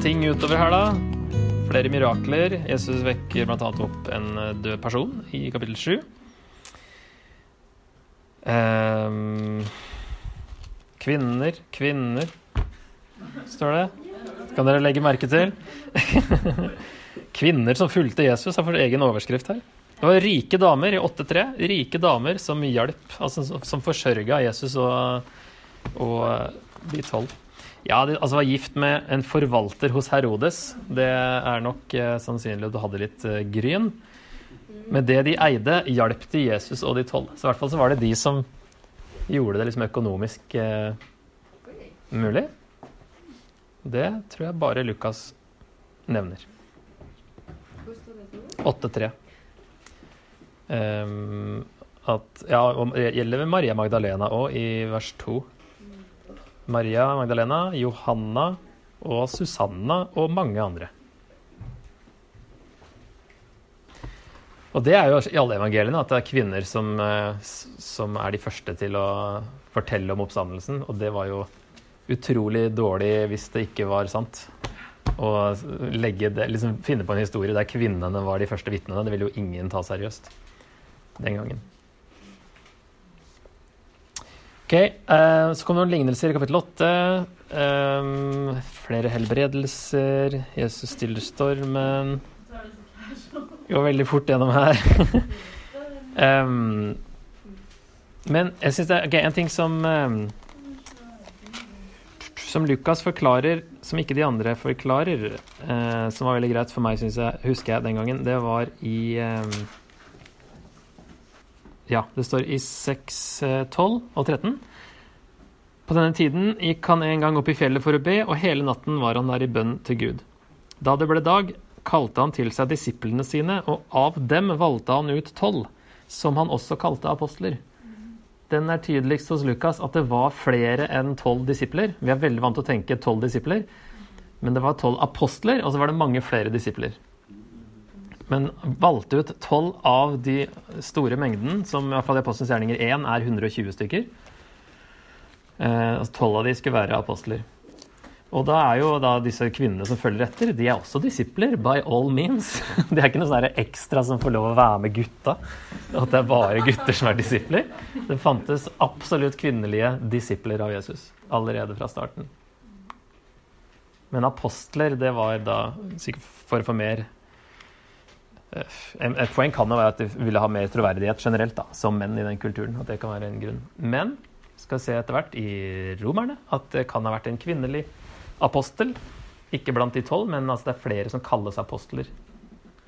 ting utover her, da. Flere mirakler. Jesus vekker bl.a. opp en død person i kapittel 7. Um, kvinner, kvinner, står det. Kan dere legge merke til? kvinner som fulgte Jesus, har fått egen overskrift her. Det var rike damer i 8.3. Rike damer som hjalp, altså som forsørga Jesus og, og de tolv. Ja, det, altså var gift med en forvalter hos Herodes. Det er nok eh, sannsynlig at du hadde litt eh, gryn. Med det de eide, hjalp de Jesus og de tolv. Så i hvert fall så var det de som gjorde det liksom økonomisk eh, mulig. Det tror jeg bare Lukas nevner. 8.3. Um, at, ja, og det gjelder Maria Magdalena òg, i vers 2. Maria Magdalena, Johanna og Susanna og mange andre. Og det er jo i alle evangeliene at det er kvinner som, eh, som er de første til å fortelle om oppstandelsen. Og det var jo utrolig dårlig hvis det ikke var sant. Å liksom finne på en historie der kvinnene var de første vitnene. Det ville jo ingen ta seriøst den gangen. Ok, uh, Så kommer noen lignelser i kapittel 8. Um, flere helbredelser. Jesus stiller stormen. Går veldig fort gjennom her. men jeg syns det er okay, en ting som Som Lukas forklarer, som ikke de andre forklarer, uh, som var veldig greit for meg, syns jeg, husker jeg den gangen, det var i ja, det står i 6, 12 og 13. På denne tiden gikk han en gang opp i fjellet for å be, og hele natten var han der i bønn til Gud. Da det ble dag, kalte han til seg disiplene sine, og av dem valgte han ut tolv, som han også kalte apostler. Den er tydeligst hos Lukas at det var flere enn tolv disipler. Vi er veldig vant til å tenke tolv disipler, men det var tolv apostler, og så var det mange flere disipler men valgte ut tolv av de store mengden, som i hvert fall i Apostelens gjerninger 1 er 120 stykker. Eh, altså tolv av de skulle være apostler. Og da er jo da disse kvinnene som følger etter, de er også disipler, by all means. Det er ikke noe sånn ekstra som får lov å være med gutta. At det er bare gutter som er disipler. Det fantes absolutt kvinnelige disipler av Jesus allerede fra starten. Men apostler, det var da sikkert for å få mer et poeng kan jo være at de ville ha mer troverdighet generelt da, som menn i den kulturen. At det kan være en grunn. Men skal se etter hvert i romerne at det kan ha vært en kvinnelig apostel. Ikke blant de tolv, men altså det er flere som kalles apostler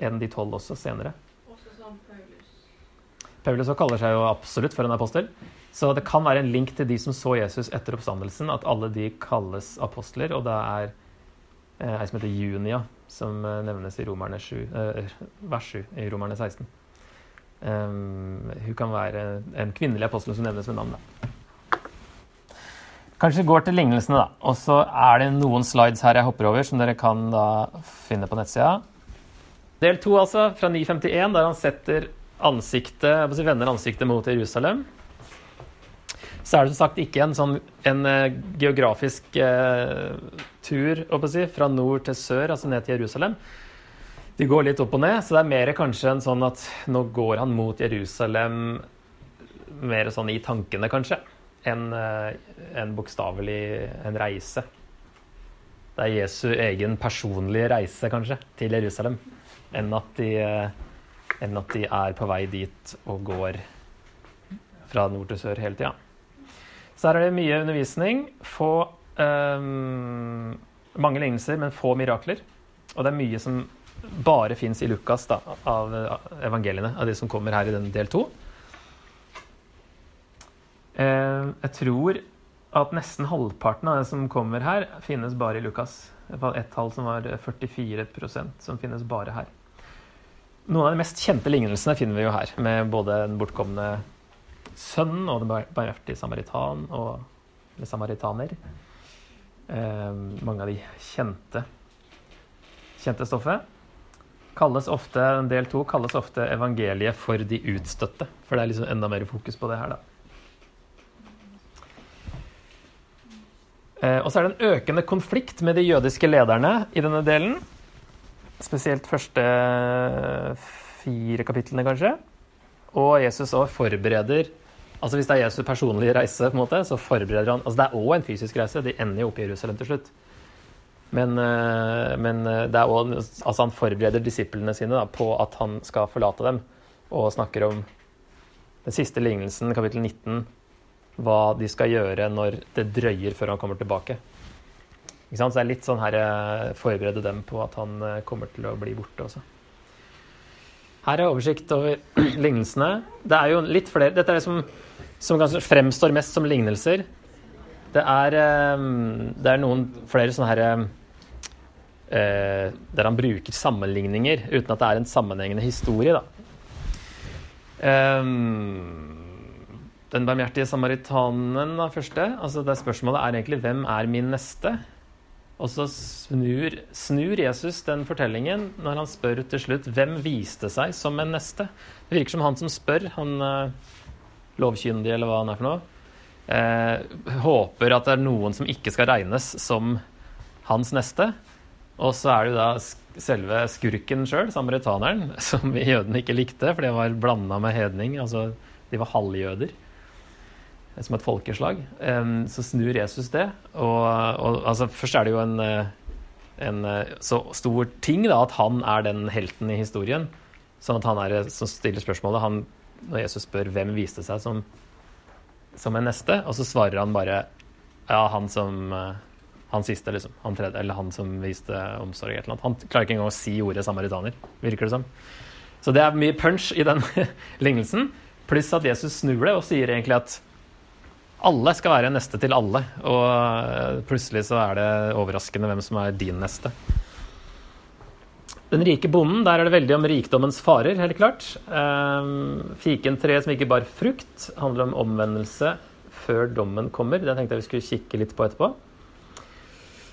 enn de tolv også senere. Også som Paulus. Paulus kaller seg jo absolutt for en apostel. Så det kan være en link til de som så Jesus etter oppstandelsen, at alle de kalles apostler. Og det er eh, ei som heter Junia, som eh, nevnes i Romerne 7, eh, vers 7 i Romerne 16. Um, hun kan være en kvinnelig apostel som nevnes med navn. Da. Kanskje går til lignelsene, da. Og så er det noen slides her jeg hopper over, som dere kan da finne på nettsida. Del to, altså, fra 951, der han setter ansiktet, vender ansiktet mot Jerusalem så er det som sagt ikke en sånn en uh, geografisk eh, tur si, fra nord til sør, altså ned til Jerusalem. De går litt opp og ned, så det er mer kanskje en sånn at nå går han mot Jerusalem mer sånn i tankene, kanskje, enn uh, en bokstavelig en reise. Det er Jesu egen personlige reise, kanskje, til Jerusalem, enn at de, enn at de er på vei dit og går fra nord til sør hele tida. Så her er det mye undervisning. Få um, Mange lignelser, men få mirakler. Og det er mye som bare fins i Lukas da, av evangeliene, av de som kommer her i den del to. Uh, jeg tror at nesten halvparten av det som kommer her, finnes bare i Lukas. Et tall som var 44% som finnes bare her. Noen av de mest kjente lignelsene finner vi jo her, med både den bortkomne sønnen og den barmhjertige samaritan og eller samaritaner. Eh, mange av de kjente, kjente stoffet. Kalles ofte, Del to kalles ofte evangeliet for de utstøtte. For det er liksom enda mer fokus på det her, da. Og så er det en økende konflikt med de jødiske lederne i denne delen. Spesielt første fire kapitlene, kanskje. Og Jesus òg forbereder Altså Hvis det er Jesus' personlige reise, på en måte, så forbereder han Altså Det er òg en fysisk reise. De ender jo opp i Jerusalem til slutt. Men, eh, men også, altså han forbereder disiplene sine da, på at han skal forlate dem, og snakker om den siste lignelsen, kapittel 19, hva de skal gjøre når det drøyer før han kommer tilbake. Ikke sant? Så det er litt sånn her eh, forberede dem på at han eh, kommer til å bli borte også. Her er oversikt over lignelsene. Det er jo litt flere Dette er det som, som fremstår mest som lignelser. Det er, eh, det er noen flere sånne her Der han bruker sammenligninger uten at det er en sammenhengende historie, da. Den barmhjertige samaritanen da, første. altså det Spørsmålet er egentlig 'Hvem er min neste?' Og så snur, snur, Jesus den fortellingen når han spør til slutt 'Hvem viste seg som en neste?' Det virker som han som spør, han uh, lovkyndige eller hva han er for noe, eh, håper at det er noen som ikke skal regnes som hans neste. Og så er det jo da selve skurken sjøl, samaritaneren, som jødene ikke likte, for det var blanda med hedning. Altså, de var halvjøder som et folkeslag. Så snur Jesus det. Og, og altså, først er det jo en, eh, en, eh, så stor ting da, at han er den helten i historien. Sånn at han er eh, som stiller spørsmålet han, Når Jesus spør hvem viste seg som, som en neste, og så svarer han bare ja, han som han siste, liksom. Han tredje, eller han som viste omsorg. eller annet. Han klarer ikke engang å si ordet samaritaner, virker det som. Så det er mye punch i den lignelsen. Pluss at Jesus snur det og sier egentlig at alle skal være neste til alle. Og eh, plutselig så er det overraskende hvem som er din neste. Den rike bonden, der er det veldig om rikdommens farer, helt klart. Um, Fikentreet som ikke bar frukt, handler om omvendelse før dommen kommer. Den tenkte jeg vi skulle kikke litt på etterpå.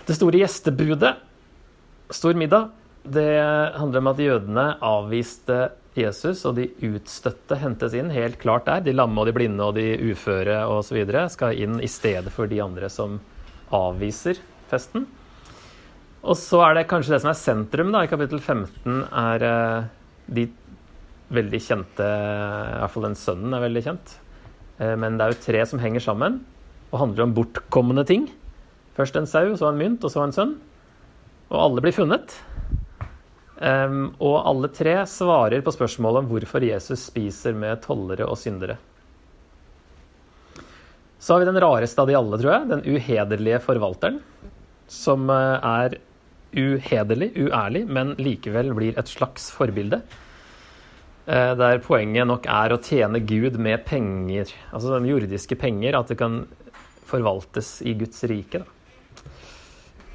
Det store gjestebudet, stor middag, det handler om at jødene avviste Jesus og de utstøtte hentes inn helt klart der. De lamme og de blinde og de uføre osv. skal inn i stedet for de andre som avviser festen. Og så er det kanskje det som er sentrum da, i kapittel 15, er uh, de veldig kjente I hvert fall den sønnen er veldig kjent. Uh, men det er jo tre som henger sammen og handler om bortkomne ting. Først en sau, så en mynt, og så en sønn. Og alle blir funnet. Um, og alle tre svarer på spørsmålet om hvorfor Jesus spiser med tollere og syndere. Så har vi den rareste av de alle, tror jeg. Den uhederlige forvalteren. Som eh, er uhederlig, uærlig, men likevel blir et slags forbilde. Uh, der poenget nok er å tjene Gud med penger. Altså de jordiske penger. At det kan forvaltes i Guds rike. da.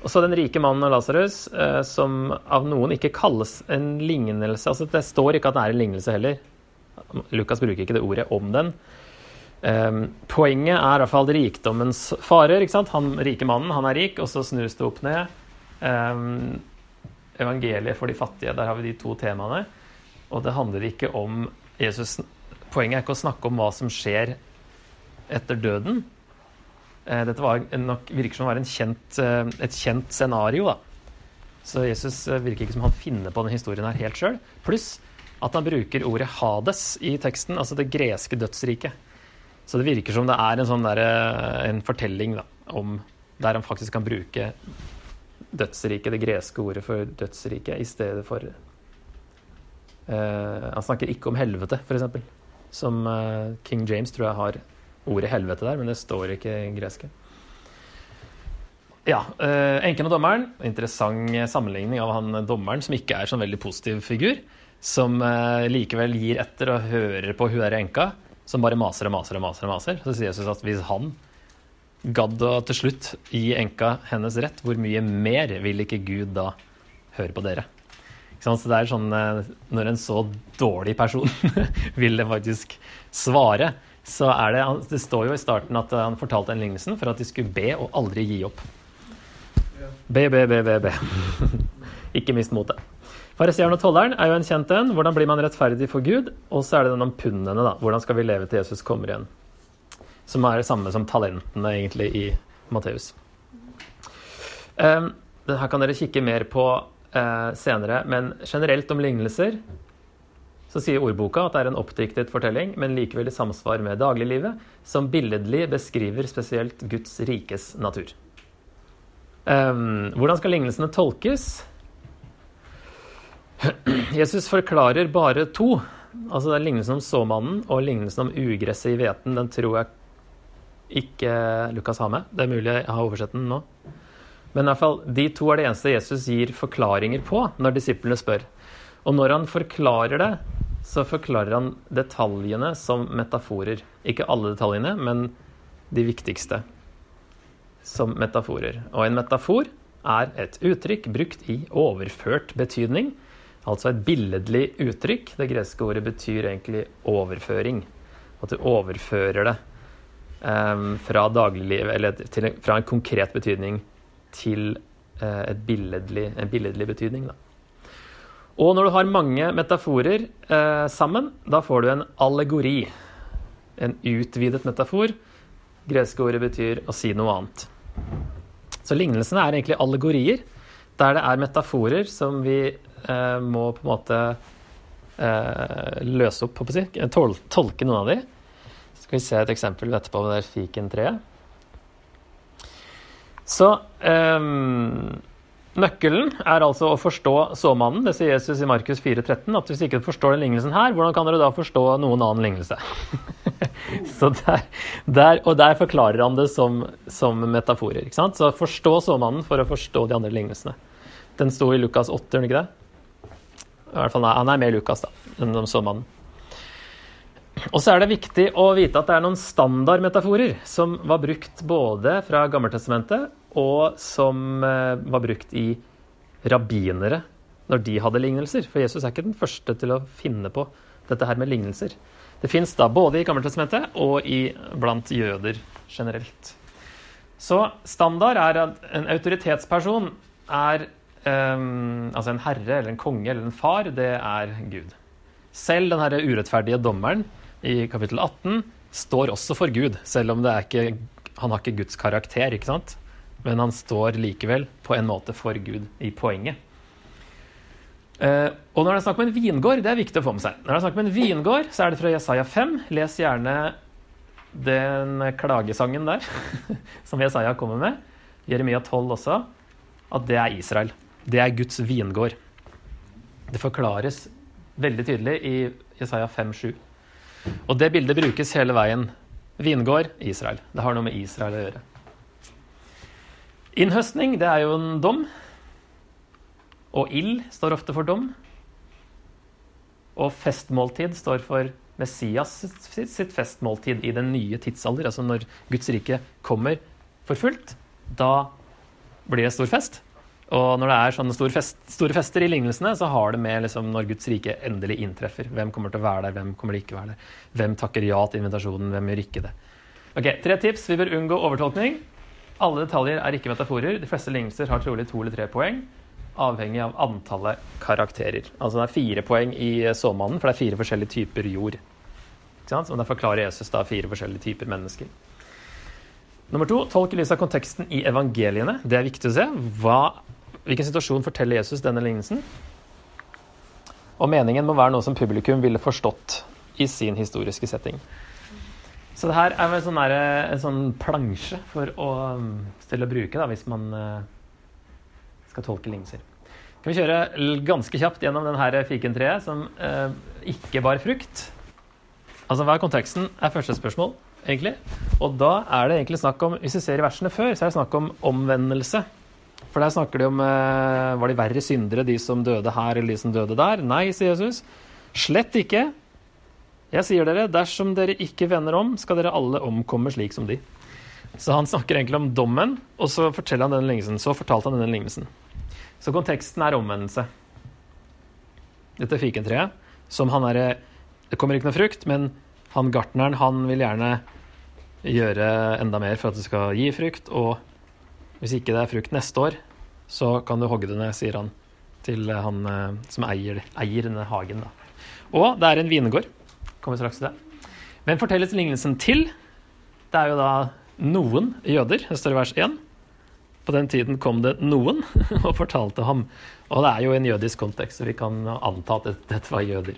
Og så den rike mannen og Lasarus, eh, som av noen ikke kalles en lignelse. Altså, det står ikke at det er en lignelse heller. Lukas bruker ikke det ordet om den. Um, poenget er i hvert fall rikdommens farer. ikke sant? Han rike mannen, han er rik, og så snus det opp ned. Um, evangeliet for de fattige, der har vi de to temaene. Og det handler ikke om Jesus Poenget er ikke å snakke om hva som skjer etter døden, dette var nok, virker som å være kjent, eh, et kjent scenario. da. Så Jesus eh, virker ikke som han finner på denne historien her helt sjøl. Pluss at han bruker ordet Hades i teksten, altså det greske dødsriket. Så det virker som det er en, sånn der, en fortelling da, om der han faktisk kan bruke dødsriket, det greske ordet for dødsriket, i stedet for uh, Han snakker ikke om helvete, f.eks., som uh, King James tror jeg har ordet helvete der, men det står ikke i greske. Ja, Eh, Enken og dommeren. Interessant sammenligning av han dommeren, som ikke er sånn veldig positiv figur. Som eh, likevel gir etter og hører på hun derre enka, som bare maser og maser og maser. og maser. Så sier Jesus at hvis han gadd å til slutt gi enka hennes rett, hvor mye mer vil ikke Gud da høre på dere? Så det er sånn, uh, Når en så dårlig person vil faktisk svare, så er det Det står jo i starten at han fortalte den lignelsen for at de skulle be og aldri gi opp. Be, be, be, be, be. Ikke mist motet. Fariseeren og tolleren er jo en kjent en. Hvordan blir man rettferdig for Gud? Og så er det den om pundene, da. Hvordan skal vi leve til Jesus kommer igjen? Som er det samme som talentene, egentlig, i Matteus. Um, her kan dere kikke mer på uh, senere, men generelt om lignelser så sier ordboka at det er en oppdiktet fortelling, men likevel i samsvar med dagliglivet, som billedlig beskriver spesielt Guds rikes natur. Um, hvordan skal lignelsene tolkes? Jesus forklarer bare to. Altså det er Lignelsen om såmannen og lignelsen om ugresset i hveten. Den tror jeg ikke Lukas har med. Det er mulig jeg har oversett den nå. Men i hvert fall, de to er det eneste Jesus gir forklaringer på når disiplene spør. Og når han forklarer det, så forklarer han detaljene som metaforer. Ikke alle detaljene, men de viktigste som metaforer. Og en metafor er et uttrykk brukt i overført betydning Altså et billedlig uttrykk. Det greske ordet betyr egentlig overføring. At du overfører det um, fra dagliglivet, eller til, fra en konkret betydning til uh, billedlig, en billedlig betydning. Da. Og når du har mange metaforer eh, sammen, da får du en allegori. En utvidet metafor. Greske ordet betyr å si noe annet. Så lignelsene er egentlig allegorier, der det er metaforer som vi eh, må på en måte eh, løse opp, håper jeg, tol tolke noen av de. Skal vi se et eksempel etterpå med det fikentreet. Så eh, nøkkelen er altså å forstå såmannen. Det sier Jesus i Markus 4,13. At hvis ikke du forstår den lignelsen her, hvordan kan dere da forstå noen annen lignelse? Så der, der, og der forklarer han det som, som metaforer. ikke sant? Så forstå såmannen for å forstå de andre lignelsene. Den sto i Lukas 8, gjør den ikke det? I hvert fall, Han er med i Lukas, da, enn om såmannen. Og så er det viktig å vite at det er noen standardmetaforer som var brukt både fra Gammeltestamentet og som eh, var brukt i rabbinere når de hadde lignelser. For Jesus er ikke den første til å finne på dette her med lignelser. Det fins da både i Gammeltestamentet og i, blant jøder generelt. Så standard er at en autoritetsperson er Um, altså en herre eller en konge eller en far, det er Gud. Selv den herre urettferdige dommeren i kapittel 18 står også for Gud, selv om det er ikke, han har ikke Guds karakter, ikke sant? Men han står likevel på en måte for Gud i poenget. Uh, og når det er snakk om en vingård, det er viktig å få med seg. Når det er snakk om en vingård, så er det fra Jesaja 5. Les gjerne den klagesangen der, som Jesaja kommer med. Jeremia 12 også. At det er Israel. Det er Guds vingård. Det forklares veldig tydelig i Jesaja 5,7. Og det bildet brukes hele veien. Vingård, Israel. Det har noe med Israel å gjøre. Innhøstning, det er jo en dom. Og ild står ofte for dom. Og festmåltid står for Messias sitt festmåltid i den nye tidsalder. Altså når Guds rike kommer for fullt, da blir det stor fest. Og når det er sånne store, fest, store, fester i lignelsene, så har det med liksom, når Guds rike endelig inntreffer. Hvem kommer til å være der, hvem kommer til ikke være der? Hvem takker ja til invitasjonen, hvem gjør ikke det? Ok, Tre tips. Vi bør unngå overtolkning. Alle detaljer er ikke metaforer. De fleste lignelser har trolig to eller tre poeng, avhengig av antallet karakterer. Altså det er fire poeng i såmannen, for det er fire forskjellige typer jord. Så Derfor klarer Jesus da fire forskjellige typer mennesker. Nummer to, tolk i lys av konteksten i evangeliene. Det er viktig å se. Hva Hvilken situasjon forteller Jesus denne lignelsen? Og meningen må være noe som publikum ville forstått i sin historiske setting. Så det her er en sånn, der, en sånn plansje for å um, stille og bruke da, hvis man uh, skal tolke linser. Kan vi kjøre ganske kjapt gjennom denne fikentreet som eh, ikke bar frukt? Altså, Hva er konteksten? er første spørsmål, egentlig. Og da er det egentlig snakk om, hvis vi ser i versene før, så er det snakk om omvendelse. For der snakker de om eh, Var de verre syndere, de som døde her, eller de som døde der? Nei, sier Jesus. Slett ikke. Jeg sier dere, dersom dere ikke vender om, skal dere alle omkomme slik som de. Så han snakker egentlig om dommen, og så forteller han denne lignelsen. Så fortalte han denne lignelsen. Så konteksten er omvendelse. Dette fikentreet, som han er Det kommer ikke noe frukt, men han gartneren, han vil gjerne gjøre enda mer for at det skal gi frukt, og hvis ikke det er frukt neste år, så kan du hogge det ned, sier han til han eh, som eier, eier denne hagen. Da. Og det er en vingård. Kommer straks til det. Men fortelles lignelsen til? Det er jo da noen jøder, det står i vers 1. På den tiden kom det noen og fortalte ham. Og det er jo en jødisk kontekst, så vi kan anta at dette var jøder.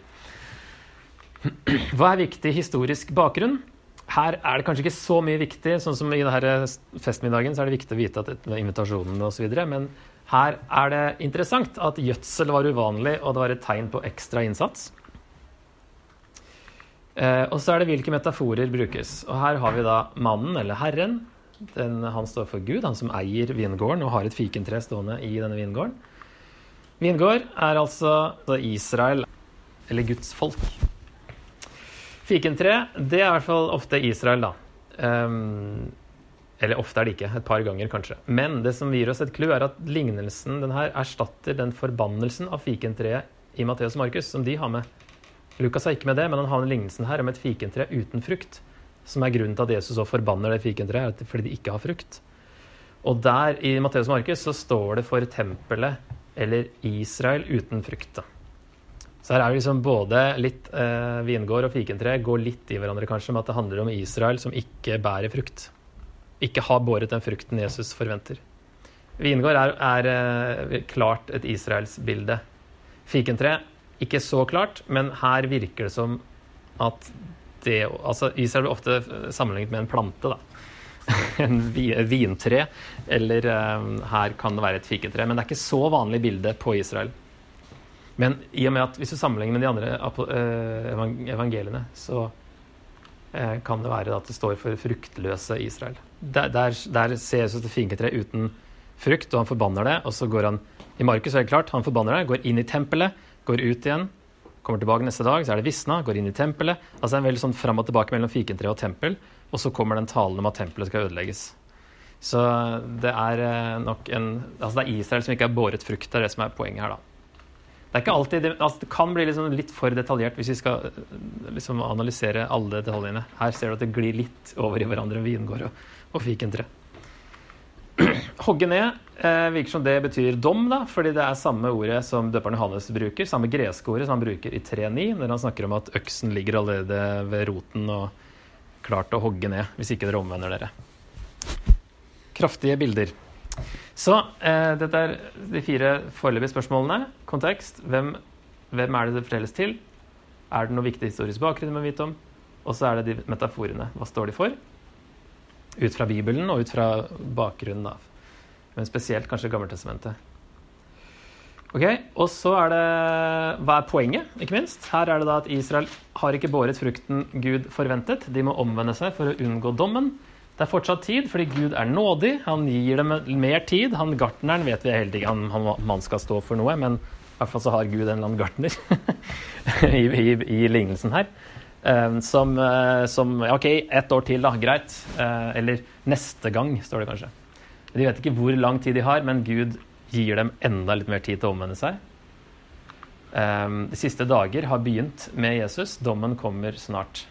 Hva er viktig historisk bakgrunn? Her er det kanskje ikke så mye viktig, sånn som i denne festmiddagen så er det viktig å vite at det invitasjonene osv. Men her er det interessant at gjødsel var uvanlig, og det var et tegn på ekstra innsats. Eh, og så er det hvilke metaforer brukes. Og her har vi da mannen, eller herren. Den, han står for Gud, han som eier vingården og har et fikentre stående i denne vingården. Vingård er altså Israel, eller Guds folk. Fikentre, det er i hvert fall ofte Israel, da. Um, eller ofte er det ikke, et par ganger kanskje. Men det som gir oss et clou, er at lignelsen den her erstatter den forbannelsen av fikentreet i Matteus og Markus som de har med. Lukas er ikke med det, men han har en lignelsen her om et fikentre uten frukt. Som er grunnen til at Jesus også forbanner det fikentreet, fordi de ikke har frukt. Og der i Matteus Markus så står det for tempelet, eller Israel uten frukt. Så her er det liksom både litt eh, vingård og fikentre går litt i hverandre, kanskje, med at det handler om Israel som ikke bærer frukt. Ikke har båret den frukten Jesus forventer. Vingård er, er eh, klart et israelsbilde. Fikentre ikke så klart, men her virker det som at det Altså, Israel blir ofte sammenlignet med en plante, da. en vintre, eller um, her kan det være et fiketre. Men det er ikke så vanlig bilde på Israel. Men i og med at hvis du sammenligner med de andre evangeliene, så kan det være at det står for fruktløse Israel. Der, der, der ser Jesus et finketre uten frukt, og han forbanner det. Og så går han I Markus er det klart, han forbanner det, går inn i tempelet går ut igjen, kommer tilbake neste dag, så er det visna, går inn i tempelet. Altså det er en veldig sånn fram og tilbake mellom fikentre og tempel, og så kommer den talen om at tempelet skal ødelegges. Så det er eh, nok en Altså det er Israel som ikke har båret frukt, det er det som er poenget her, da. Det er ikke alltid altså det kan bli liksom litt for detaljert hvis vi skal eh, liksom analysere alle detaljene. Her ser du at det glir litt over i hverandre, vingård og, og fikentre. Hogge ned eh, virker som det betyr dom, da, fordi det er samme ordet som døperen Johannes bruker. Samme greske ordet som han bruker i 3.9, når han snakker om at øksen ligger allerede ved roten og klart å hogge ned, hvis ikke dere omvender dere. Kraftige bilder. Så eh, dette er de fire foreløpige spørsmålene. Kontekst. Hvem, hvem, er det det fortelles til? Er det noe viktig historisk bakgrunn vi må vite om? Og så er det de metaforene. Hva står de for? Ut fra Bibelen og ut fra bakgrunnen. da. Men spesielt kanskje Gammeltestamentet. Ok, Og så er det Hva er poenget, ikke minst? Her er det da at Israel har ikke båret frukten Gud forventet. De må omvende seg for å unngå dommen. Det er fortsatt tid, fordi Gud er nådig. Han gir dem mer tid. Han gartneren vet vi er heldig, han, han, man skal stå for noe, men i hvert fall så har Gud en eller annen gartner i, i, i lignelsen her. Uh, som, uh, som, OK, ett år til, da. Greit. Uh, eller neste gang, står det kanskje. De vet ikke hvor lang tid de har, men Gud gir dem enda litt mer tid til å omvende seg. de siste dager har begynt med Jesus. Dommen kommer snart.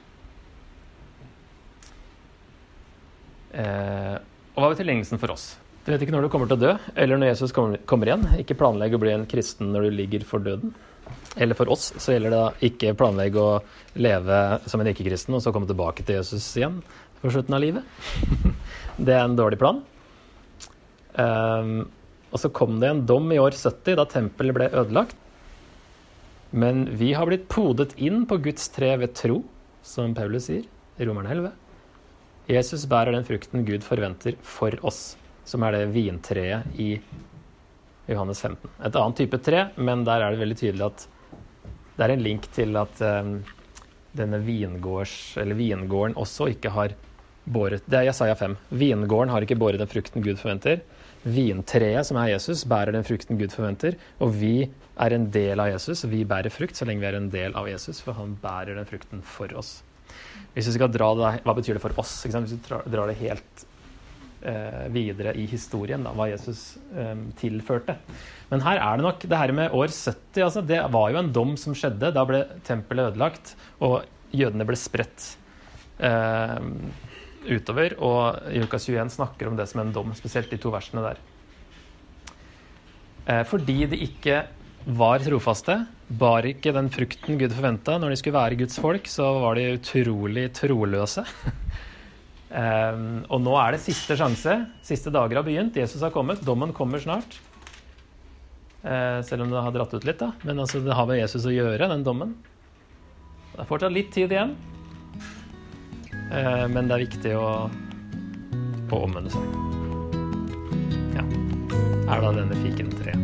og hva betyr tilgjengelsen for oss? Du vet ikke når du kommer til å dø, eller når Jesus kommer, kommer igjen. Ikke planlegg å bli en kristen når du ligger for døden. Eller for oss så gjelder det da ikke planlegge å leve som en ikke-kristen og så komme tilbake til Jesus igjen for slutten av livet. det er en dårlig plan. Um, og så kom det en dom i år 70 da tempelet ble ødelagt. Men vi har blitt podet inn på Guds tre ved tro, som Paulus sier i Romerne 11. Jesus bærer den frukten Gud forventer for oss, som er det vintreet i Johannes 15. Et annet type tre, men der er det veldig tydelig at det er en link til at um, denne vingårds, eller vingården også ikke har båret Det er Jesaja 5. Vingården har ikke båret den frukten Gud forventer. Vintreet, som er Jesus, bærer den frukten Gud forventer. Og vi er en del av Jesus. Vi bærer frukt så lenge vi er en del av Jesus, for han bærer den frukten for oss. Hvis vi skal dra det, Hva betyr det for oss? Hvis vi drar det helt videre i historien, da, hva Jesus eh, tilførte. Men her er det nok det her med år 70. Altså, det var jo en dom som skjedde. Da ble tempelet ødelagt, og jødene ble spredt eh, utover. Og Lukas 21 snakker om det som en dom, spesielt de to versene der. Eh, fordi de ikke var trofaste, bar ikke den frukten Gud forventa. Når de skulle være Guds folk, så var de utrolig troløse. Um, og nå er det siste sjanse. Siste dager har begynt. Jesus har kommet. Dommen kommer snart. Uh, selv om det har dratt ut litt, da. Men altså, det har med Jesus å gjøre, den dommen. Det er fortsatt litt tid igjen. Uh, men det er viktig å, å omvende seg. Ja. Er da denne fiken tre.